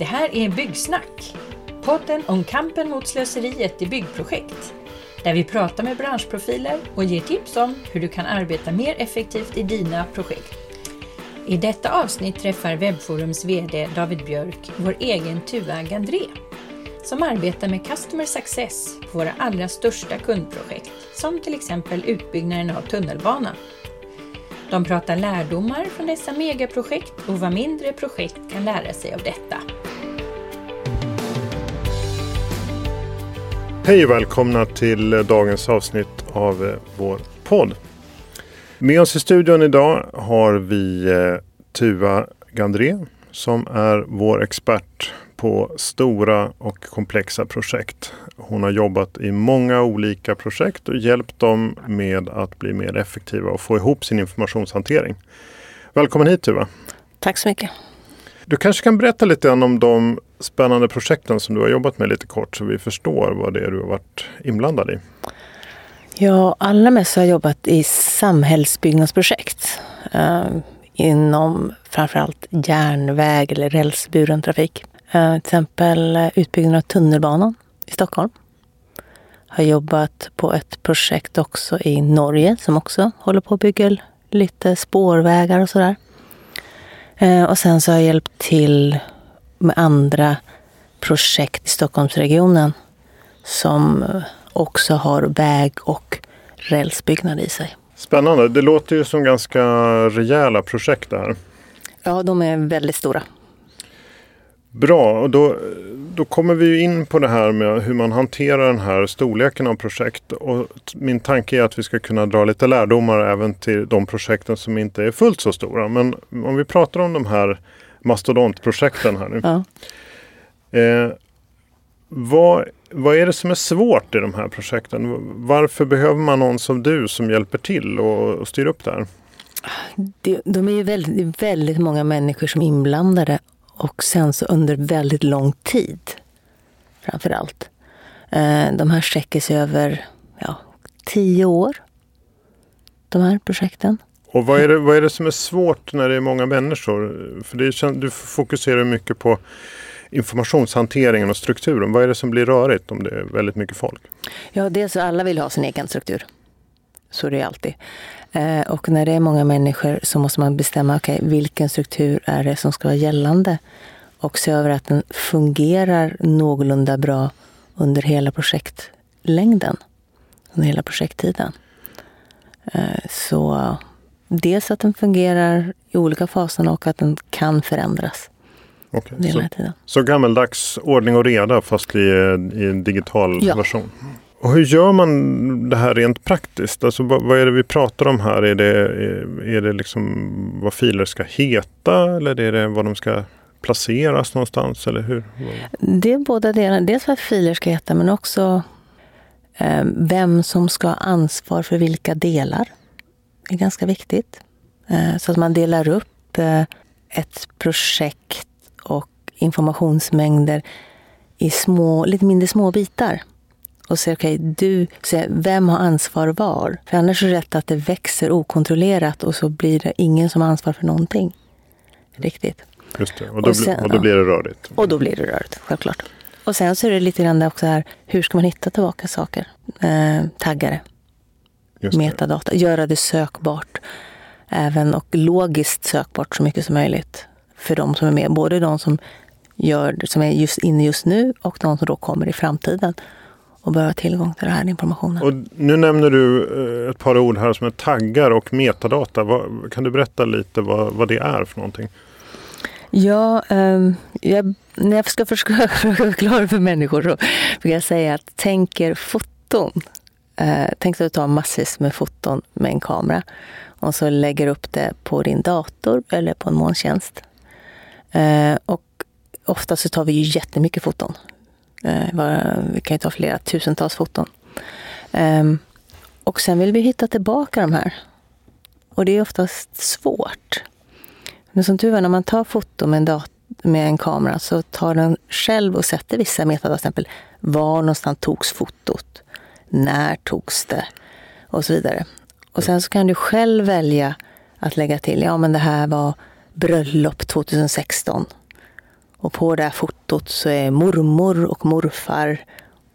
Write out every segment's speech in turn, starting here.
Det här är Byggsnack, podden om kampen mot slöseriet i byggprojekt. Där vi pratar med branschprofiler och ger tips om hur du kan arbeta mer effektivt i dina projekt. I detta avsnitt träffar Webforums VD David Björk vår egen Tuva Gandré som arbetar med Customer Success på våra allra största kundprojekt, som till exempel utbyggnaden av tunnelbanan. De pratar lärdomar från dessa megaprojekt och vad mindre projekt kan lära sig av detta. Hej och välkomna till dagens avsnitt av eh, vår podd. Med oss i studion idag har vi eh, Tua Gandré som är vår expert på stora och komplexa projekt. Hon har jobbat i många olika projekt och hjälpt dem med att bli mer effektiva och få ihop sin informationshantering. Välkommen hit Tuva! Tack så mycket! Du kanske kan berätta lite grann om de spännande projekten som du har jobbat med lite kort så vi förstår vad det är du har varit inblandad i. Ja, allra mest har jag jobbat i samhällsbyggnadsprojekt eh, inom framförallt järnväg eller rälsburen trafik. Eh, till exempel utbyggnaden av tunnelbanan i Stockholm. Har jobbat på ett projekt också i Norge som också håller på att bygga lite spårvägar och sådär. Eh, och sen så har jag hjälpt till med andra projekt i Stockholmsregionen som också har väg och rälsbyggnad i sig. Spännande. Det låter ju som ganska rejäla projekt det här. Ja, de är väldigt stora. Bra, och då, då kommer vi in på det här med hur man hanterar den här storleken av projekt. Och min tanke är att vi ska kunna dra lite lärdomar även till de projekten som inte är fullt så stora. Men om vi pratar om de här mastodontprojekten här nu. Ja. Eh, vad, vad är det som är svårt i de här projekten? Varför behöver man någon som du som hjälper till och, och styr upp det här? Det, de är ju väldigt, väldigt många människor som är inblandade och sen så under väldigt lång tid framför allt. Eh, de här sträcker sig över ja, tio år, de här projekten. Och vad är, det, vad är det som är svårt när det är många människor? För det, du fokuserar mycket på informationshanteringen och strukturen. Vad är det som blir rörigt om det är väldigt mycket folk? Ja, dels alla vill ha sin egen struktur. Så är det alltid. Eh, och när det är många människor så måste man bestämma okay, vilken struktur är det som ska vara gällande och se över att den fungerar någorlunda bra under hela projektlängden, under hela projekttiden. Eh, så dels att den fungerar i olika faser och att den kan förändras. Okay. Så, så gammeldags ordning och reda fast i, i en digital ja. version? Och hur gör man det här rent praktiskt? Alltså, vad, vad, är det vi pratar om här? Är det, är, det liksom vad filer ska heta eller är det vad de ska placeras någonstans? Eller hur? Det är båda delarna. Dels vad filer ska heta men också eh, vem som ska ha ansvar för vilka delar. Är ganska viktigt. Eh, så att man delar upp eh, ett projekt och informationsmängder i små, lite mindre små bitar och säger okej, okay, du, säger, vem har ansvar var? För annars är det rätt att det växer okontrollerat och så blir det ingen som har ansvar för någonting. Riktigt. Just det, och då, och, sen, och då blir det rörigt. Och då blir det rörigt, självklart. Och sen så är det lite grann också här, hur ska man hitta tillbaka saker? Eh, taggare, metadata, göra det sökbart. Även och logiskt sökbart så mycket som möjligt för de som är med. Både de som, gör, som är just inne just nu och de som då kommer i framtiden och bör ha tillgång till den här informationen. Och nu nämner du eh, ett par ord här som är taggar och metadata. kan du berätta lite vad, vad det är för någonting? Ja, um, jag, när jag ska försöka förklara för människor så vill jag säga att tänker foton. Eh, tänk dig att du tar massvis med foton med en kamera och så lägger upp det på din dator eller på en molntjänst. Eh, och ofta så tar vi ju jättemycket foton. Eh, vi kan ju ta flera tusentals foton. Ehm, och sen vill vi hitta tillbaka de här. Och det är oftast svårt. Men som tur är, när man tar foto med en, dat- med en kamera så tar den själv och sätter vissa metadata. Till exempel var någonstans togs fotot? När togs det? Och så vidare. Och sen så kan du själv välja att lägga till, ja men det här var bröllop 2016. Och på det här fotot så är mormor och morfar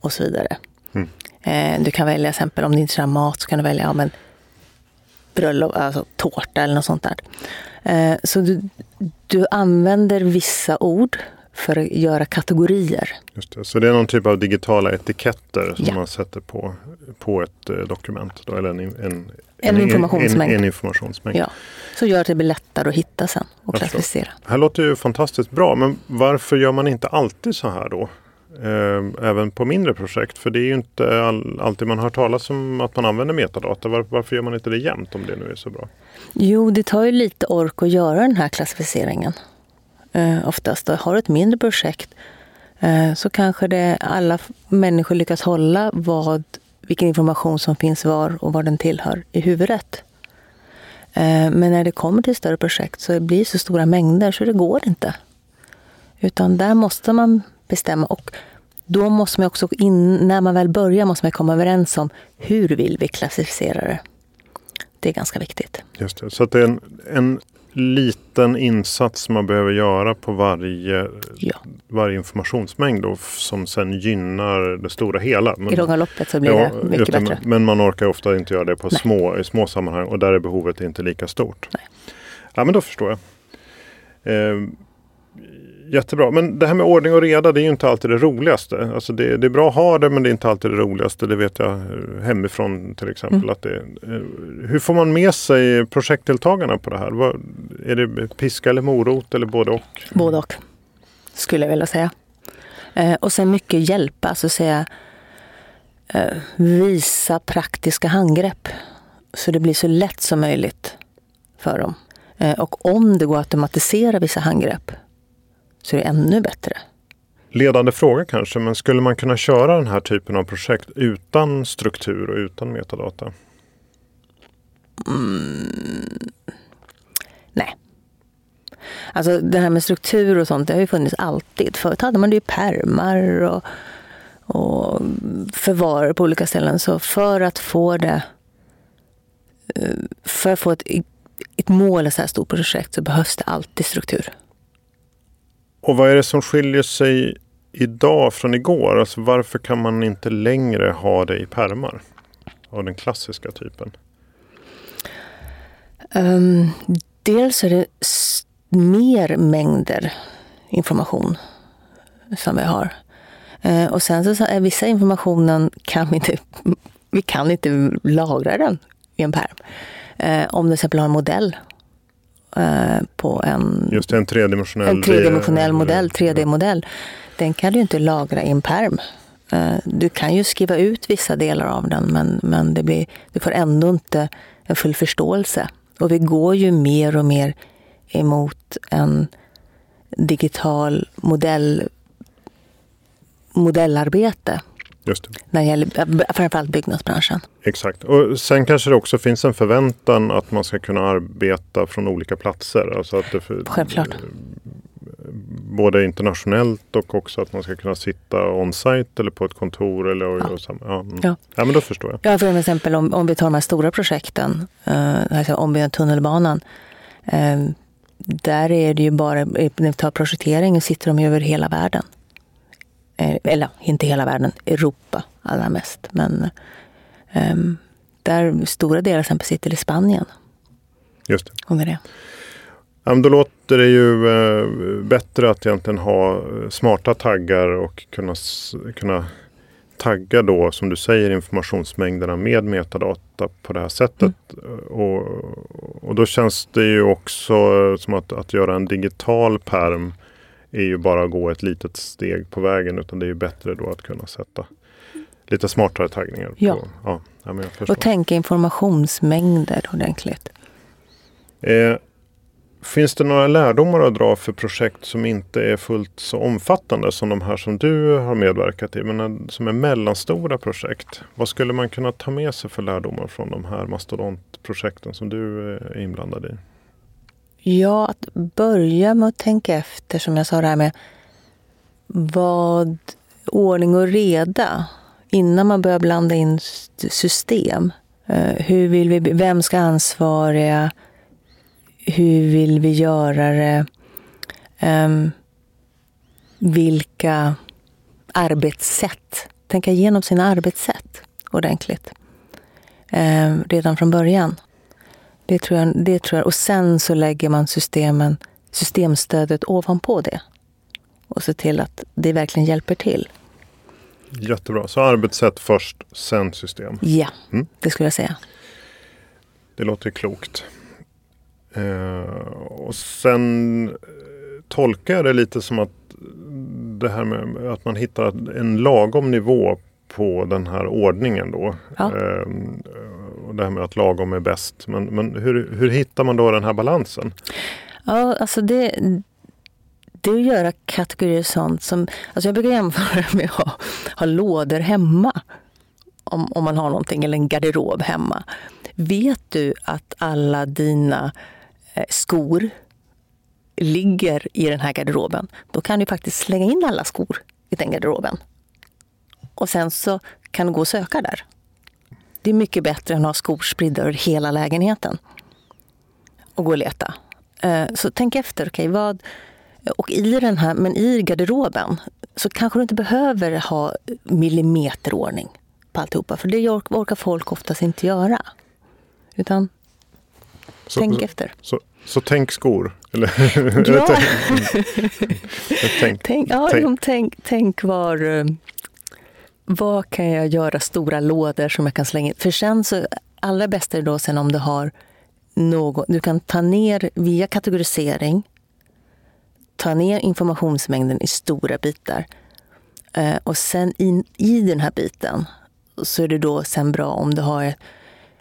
och så vidare. Mm. Eh, du kan välja exempel om det inte är mat så kan du välja ja, men, bröllop, alltså tårta eller något sånt där. Eh, så du, du använder vissa ord för att göra kategorier. Just det. Så det är någon typ av digitala etiketter som Ja. man sätter på, på ett eh, dokument. Då, eller en, en, En informationsmängd. En, en informationsmängd. Ja. Så gör det blir lättare att hitta sen och Jag klassificera. Det här låter ju fantastiskt bra men varför gör man inte alltid så här då? Eh, även på mindre projekt. För det är ju inte all, alltid man hör talas om att man använder metadata. Var, varför gör man inte det jämt om det nu är så bra? Jo, det tar ju lite ork att göra den här klassificeringen. Eh, oftast. Har du ett mindre projekt eh, så kanske det alla människor lyckas hålla vad, vilken information som finns var och vad den tillhör i huvudet. Eh, men när det kommer till större projekt så blir det så stora mängder så det går inte. Utan där måste man bestämma. Och då måste man också, in, när man väl börjar, måste man komma överens om hur vill vi klassificera det. Det är ganska viktigt. Just det. Så att det är en, en liten insats man behöver göra på varje, Ja. varje informationsmängd då, som sen gynnar det stora hela. Men, I långa loppet så blir Ja, det mycket det, bättre. Men man orkar ofta inte göra det på Nej. små, i små sammanhang och där är behovet inte lika stort. Nej. Ja men då förstår jag. Eh, jättebra. Men det här med ordning och reda det är ju inte alltid det roligaste. Alltså det, det är bra att ha det men det är inte alltid det roligaste. Det vet jag eh, hemifrån till exempel. Mm. Att det, eh, hur får man med sig projektdeltagarna på det här? Vad, är det piska eller morot eller både och? Både och, skulle jag vilja säga. Eh, och sen mycket hjälpa, alltså säga visa praktiska handgrepp. Så det blir så lätt som möjligt för dem. Och om det går att automatisera vissa handgrepp så är det ännu bättre. Ledande fråga kanske, men skulle man kunna köra den här typen av projekt utan struktur och utan metadata? Nej. Alltså det här med struktur och sånt, det har ju funnits alltid. Förut hade man det i pärmar och, och förvar på olika ställen. Så för att få det, eh, för att få ett, ett mål i så här stort projekt så behövs det alltid struktur. Och vad är det som skiljer sig idag från igår? Alltså varför kan man inte längre ha det i pärmar? Av den klassiska typen. Um, dels är det mer mängder information som vi har. Uh, och sen så är vissa informationen kan vi inte, vi kan inte lagra den i en pärm. Uh, om du till exempel har en modell eh, på en, Just en tredimensionell... en tredimensionell modell, 3D-modell. Den kan du inte lagra i en pärm. Eh, Du kan ju skriva ut vissa delar av den men, men det blir, du får ändå inte en full förståelse. Och vi går ju mer och mer emot en digital modell, modellarbete Just det, när det gäller framförallt byggnadsbranschen. exakt. Och sen kanske det också finns en förväntan att man ska kunna arbeta från olika platser. Alltså att det Självklart. Både internationellt och också att man ska kunna sitta on-site eller på ett kontor. Eller, och, Ja. och, sam- ja, mm. Ja. ja, men då förstår jag. Ja, för exempel om, om vi tar de här stora projekten, eh, alltså ombyggnaden tunnelbanan. Eh, där är det ju bara, när vi tar projekteringen sitter de ju över hela världen. Eh, eller inte hela världen, Europa allra mest. Men eh, där stora delar till exempel sitter i Spanien. Just det. Det. Ja, då låter det ju eh, bättre att egentligen ha eh, smarta taggar och kunna, kunna tagga då som du säger informationsmängderna med metadata på det här sättet. Och, och då känns det ju också som att, att göra en digital perm är ju bara att gå ett litet steg på vägen utan det är ju bättre då att kunna sätta lite smartare taggningar. Ja. På, ja, ja, men jag förstår. Och tänka informationsmängder ordentligt. Eh, finns det några lärdomar att dra för projekt som inte är fullt så omfattande som de här som du har medverkat i, men som är mellanstora projekt? Vad skulle man kunna ta med sig för lärdomar från de här mastodontprojekten som du eh, är inblandad i? Ja, att börja med att tänka efter, som jag sa det här med vad ordning och reda innan man börjar blanda in system. Eh, hur vill vi, vem ska ansvariga? Hur vill vi göra det? Ehm, vilka arbetssätt, tänka igenom sina arbetssätt ordentligt. Ehm, redan från början. Det tror, jag, det tror jag. Och sen så lägger man systemen, systemstödet ovanpå det. Och ser till att det verkligen hjälper till. Jättebra. Så arbetssätt först, sen system. Ja, mm. det skulle jag säga. Det låter klokt. Eh, och sen tolkar jag det lite som att det här med att man hittar en lagom nivå på den här ordningen då. Ja. Eh, och det här med att lagom är bäst. Men, men hur, hur hittar man då den här balansen? Ja, alltså det, det är att göra kategorier sånt som... Alltså jag brukar jämföra med att ha, ha lådor hemma. Om, om man har någonting, eller en garderob hemma. Vet du att alla dina eh, skor ligger i den här garderoben, då kan du faktiskt slänga in alla skor i den garderoben. Och sen så kan du gå och söka där. Det är mycket bättre än att ha skor spridda över hela lägenheten och gå och leta. Eh, så tänk efter, okay, vad... Och i den här, men i garderoben så kanske du inte behöver ha millimeterordning på alltihopa. För det orkar folk oftast inte göra. Utan så, tänk efter. Så, så tänk skor? Eller, ja. tänk, tänk, ja, tänk. Tänk, tänk var... Vad kan jag göra stora lådor som jag kan slänga in? För sen så, allra bäst är det då sen om du har något, du kan ta ner via kategorisering, ta ner informationsmängden i stora bitar. Eh, och sen in, i den här biten så är det då sen bra om du har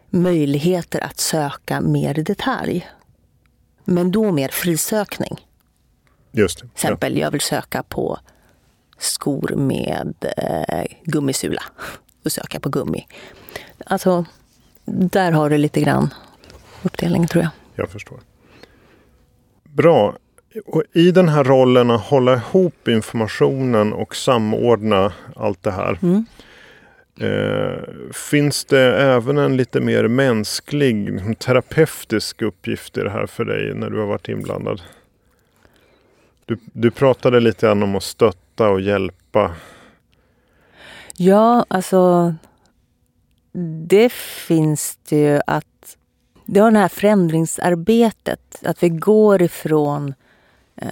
möjligheter att söka mer i detalj. Men då mer frisökning. Just det. Till exempel, ja. jag vill söka på skor med eh, gummisula. Söker jag på gummi. Alltså, där har du lite grann uppdelningen tror jag. Jag förstår. Bra. Och I den här rollen att hålla ihop informationen och samordna allt det här. Mm. Eh, finns det även en lite mer mänsklig, liksom, terapeutisk uppgift i det här för dig när du har varit inblandad? Du, du pratade lite grann om att stötta och hjälpa. Ja, alltså det finns det ju att det har det här förändringsarbetet, att vi går ifrån eh,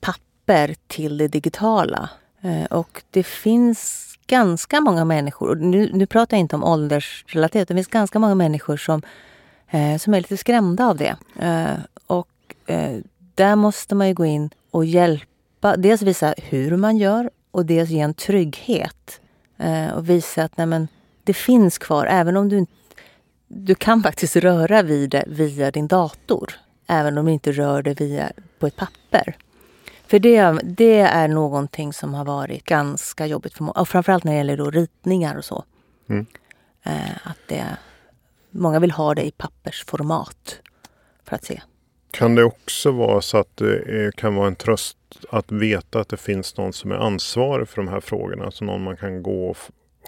papper till det digitala. Eh, och det finns ganska många människor, och nu, nu pratar jag inte om åldersrelaterat, det finns ganska många människor som, eh, som är lite skrämda av det. Eh, och eh, där måste man ju gå in och hjälpa, dels visa hur man gör och dels ge en trygghet. Eh, och visa att nej men, det finns kvar, även om du inte du kan faktiskt röra vid det via din dator, även om du inte rör det via, på ett papper. För det, det är någonting som har varit ganska jobbigt för många. Och framförallt när det gäller då ritningar och så. Mm. Eh, att det, många vill ha det i pappersformat för att se. Kan det också vara så att det kan vara en tröst att veta att det finns någon som är ansvarig för de här frågorna? Alltså någon man kan gå och,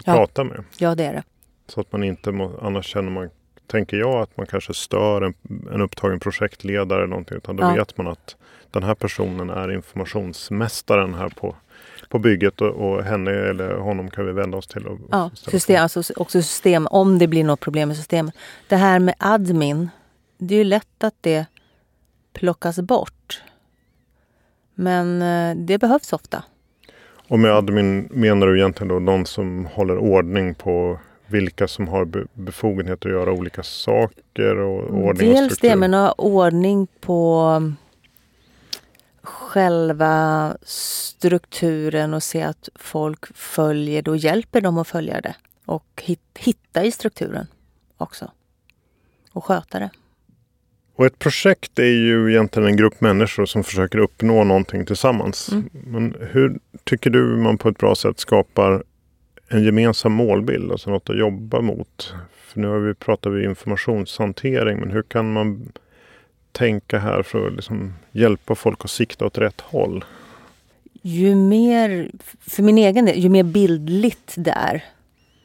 ja. prata med? Ja, det är det. Så att man inte må, annars känner man, tänker jag, att man kanske stör en, en upptagen projektledare eller någonting. Utan då ja. vet man att den här personen är informationsmästaren här på, på bygget och, och henne eller honom kan vi vända oss till. Och ja, system, alltså också system, om det blir något problem med systemet. Det här med admin, det är ju lätt att det plockas bort. Men eh, det behövs ofta. Och med admin menar du egentligen då någon som håller ordning på vilka som har befogenheter att göra olika saker och ordning Dels och det, men ordning på själva strukturen och se att folk följer det och hjälper dem att följa det. Och hitta i strukturen också. Och sköta det. Och ett projekt är ju egentligen en grupp människor som försöker uppnå någonting tillsammans. Mm. Men hur tycker du man på ett bra sätt skapar en gemensam målbild, alltså något att jobba mot? För nu har vi pratat om informationshantering, men hur kan man tänka här för att liksom hjälpa folk att sikta åt rätt håll? Ju mer, för min egen del, ju mer bildligt det är,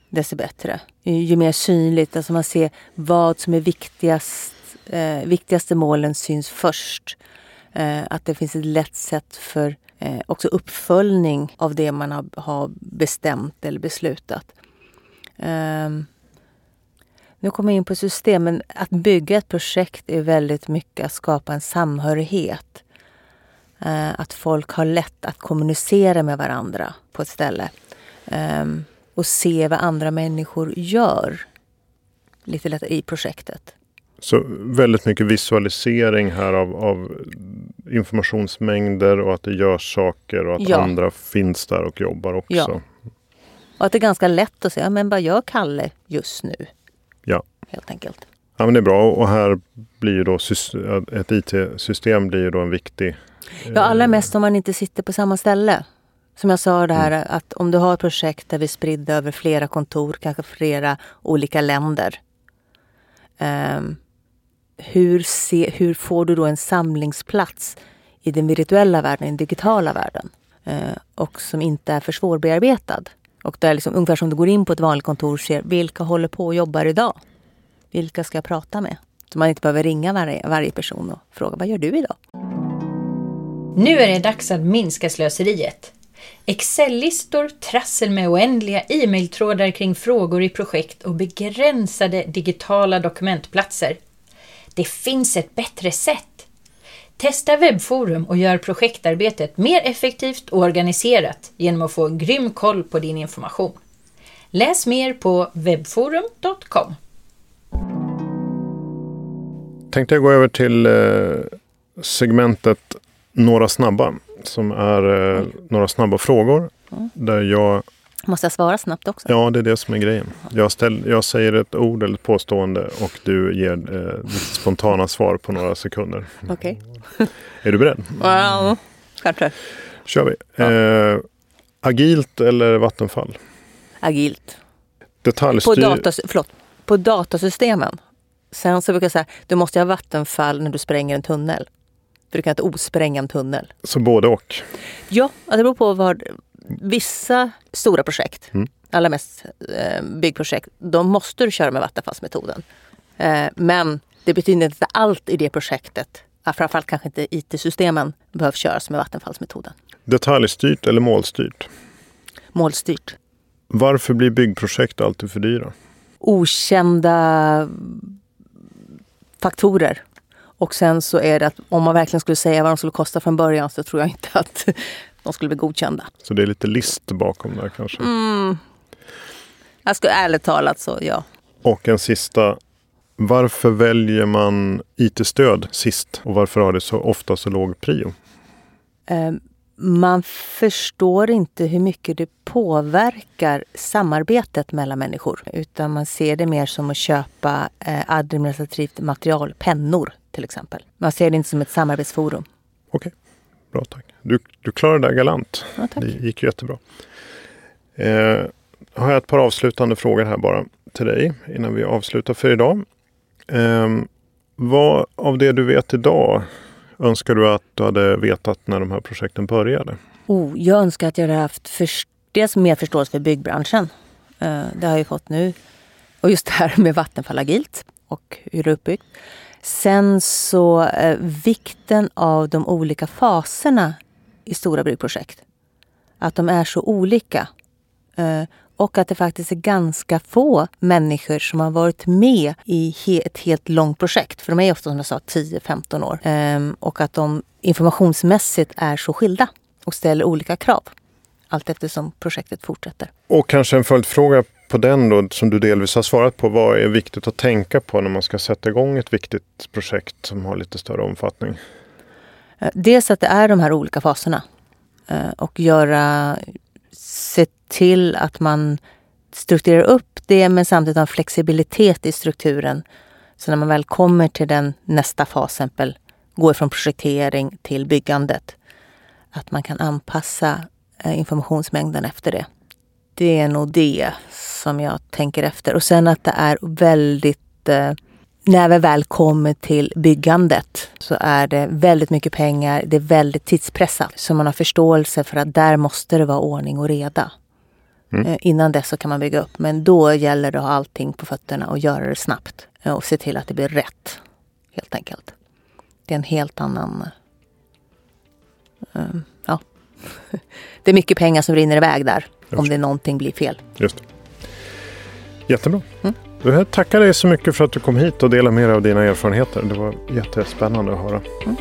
desto bättre. Ju mer synligt, alltså man ser vad som är viktigast. Eh, viktigaste målen syns först. Eh, att det finns ett lätt sätt för Eh, också uppföljning av det man har, har bestämt eller beslutat. Ehm, nu kommer jag in på systemen. Att bygga ett projekt är väldigt mycket att skapa en samhörighet. Eh, att folk har lätt att kommunicera med varandra på ett ställe. Ehm, och se vad andra människor gör. Lite lättare i projektet. Så väldigt mycket visualisering här av, av informationsmängder och att det görs saker och att ja. andra finns där och jobbar också. Ja. Och att det är ganska lätt att säga, men vad gör Kalle just nu? Ja. Helt enkelt. Ja men det är bra och här blir ju då ett IT-system blir då en viktig... Ja allra eh, mest om man inte sitter på samma ställe. Som jag sa det här mm. att om du har ett projekt där vi är spridda över flera kontor, kanske flera olika länder. Um, hur, se, hur får du då en samlingsplats i den virtuella världen, i den digitala världen? Eh, och som inte är för svårbearbetad. Och där liksom, ungefär som du går in på ett vanligt kontor och ser vilka håller på och jobbar idag? Vilka ska jag prata med? Så man inte behöver ringa varje, varje person och fråga vad gör du idag? Nu är det dags att minska slöseriet. Excel-listor, trassel med oändliga e-mailtrådar kring frågor i projekt och begränsade digitala dokumentplatser. Det finns ett bättre sätt. Testa webbforum och gör projektarbetet mer effektivt och organiserat genom att få grym koll på din information. Läs mer på webbforum.com. Tänkte jag gå över till eh, segmentet Några snabba som är eh, några snabba frågor. Mm. Där jag Måste jag svara snabbt också? Ja, det är det som är grejen. Jag, ställ, jag säger ett ord eller ett påstående och du ger eh, spontana svar på några sekunder. Okej. Okay. är du beredd? Ja, självklart. kör vi. Ja. Eh, agilt eller Vattenfall? Agilt. Detaljstyr... På, datas, förlåt, på datasystemen. Sen så brukar jag säga, du måste ha Vattenfall när du spränger en tunnel. För du kan inte ospränga en tunnel. Så både och? Ja, det beror på vad, vissa stora projekt, mm. allra mest eh, byggprojekt, de måste du köra med vattenfallsmetoden. Eh, men det betyder inte att allt i det projektet, framförallt kanske inte IT-systemen, behöver köras med vattenfallsmetoden. Detaljstyrt eller målstyrt? Målstyrt. Varför blir byggprojekt alltid för dyra? Okända faktorer. Och sen så är det att om man verkligen skulle säga vad de skulle kosta från början så tror jag inte att de skulle bli godkända. Så det är lite list bakom där kanske? Mm. Jag skulle ärligt talat så ja. Och en sista. Varför väljer man IT-stöd sist och varför har det så ofta så låg prio? Um, man förstår inte hur mycket det påverkar samarbetet mellan människor. Utan man ser det mer som att köpa eh, administrativt material, pennor till exempel. Man ser det inte som ett samarbetsforum. Okej, bra tack. Du, du klarade det där galant. Ja, det gick jättebra. Eh, har jag ett par avslutande frågor här bara till dig innan vi avslutar för idag. Eh, vad av det du vet idag önskar du att du hade vetat när de här projekten började? Oh, jag önskar att jag hade haft för, dels mer förståelse för byggbranschen. Eh, det har jag fått nu. Och just det här med Vattenfall Agilt och hur det är uppbyggt. Sen så eh, vikten av de olika faserna i stora byggprojekt. Att de är så olika. Eh, och att det faktiskt är ganska få människor som har varit med i ett helt långt projekt. För de är ofta som jag sa 10-15 år. Ehm, och att de informationsmässigt är så skilda och ställer olika krav. Allt eftersom projektet fortsätter. Och kanske en följdfråga på den då, som du delvis har svarat på. Vad är viktigt att tänka på när man ska sätta igång ett viktigt projekt som har lite större omfattning? Eh, dels att det är de här olika faserna. Eh, och göra, se till att man strukturerar upp det men samtidigt har flexibilitet i strukturen. Så när man väl kommer till den nästa fas, exempel går från projektering till byggandet, att man kan anpassa eh, informationsmängden efter det. Det är nog det som jag tänker efter. Och sen att det är väldigt eh, när vi väl kommer till byggandet så är det väldigt mycket pengar, det är väldigt tidspressat. Så man har förståelse för att där måste det vara ordning och reda. Mm. Eh, innan dess så kan man bygga upp. Men då gäller det att ha allting på fötterna och göra det snabbt. Eh, och se till att det blir rätt. Helt enkelt. Det är en helt annan... Um, ja. det är mycket pengar som rinner iväg där om det någonting blir fel. Just det. Jättebra. Mm. Jag tackar dig så mycket för att du kom hit och delade med dig av dina erfarenheter. Det var jättespännande att höra. Mm.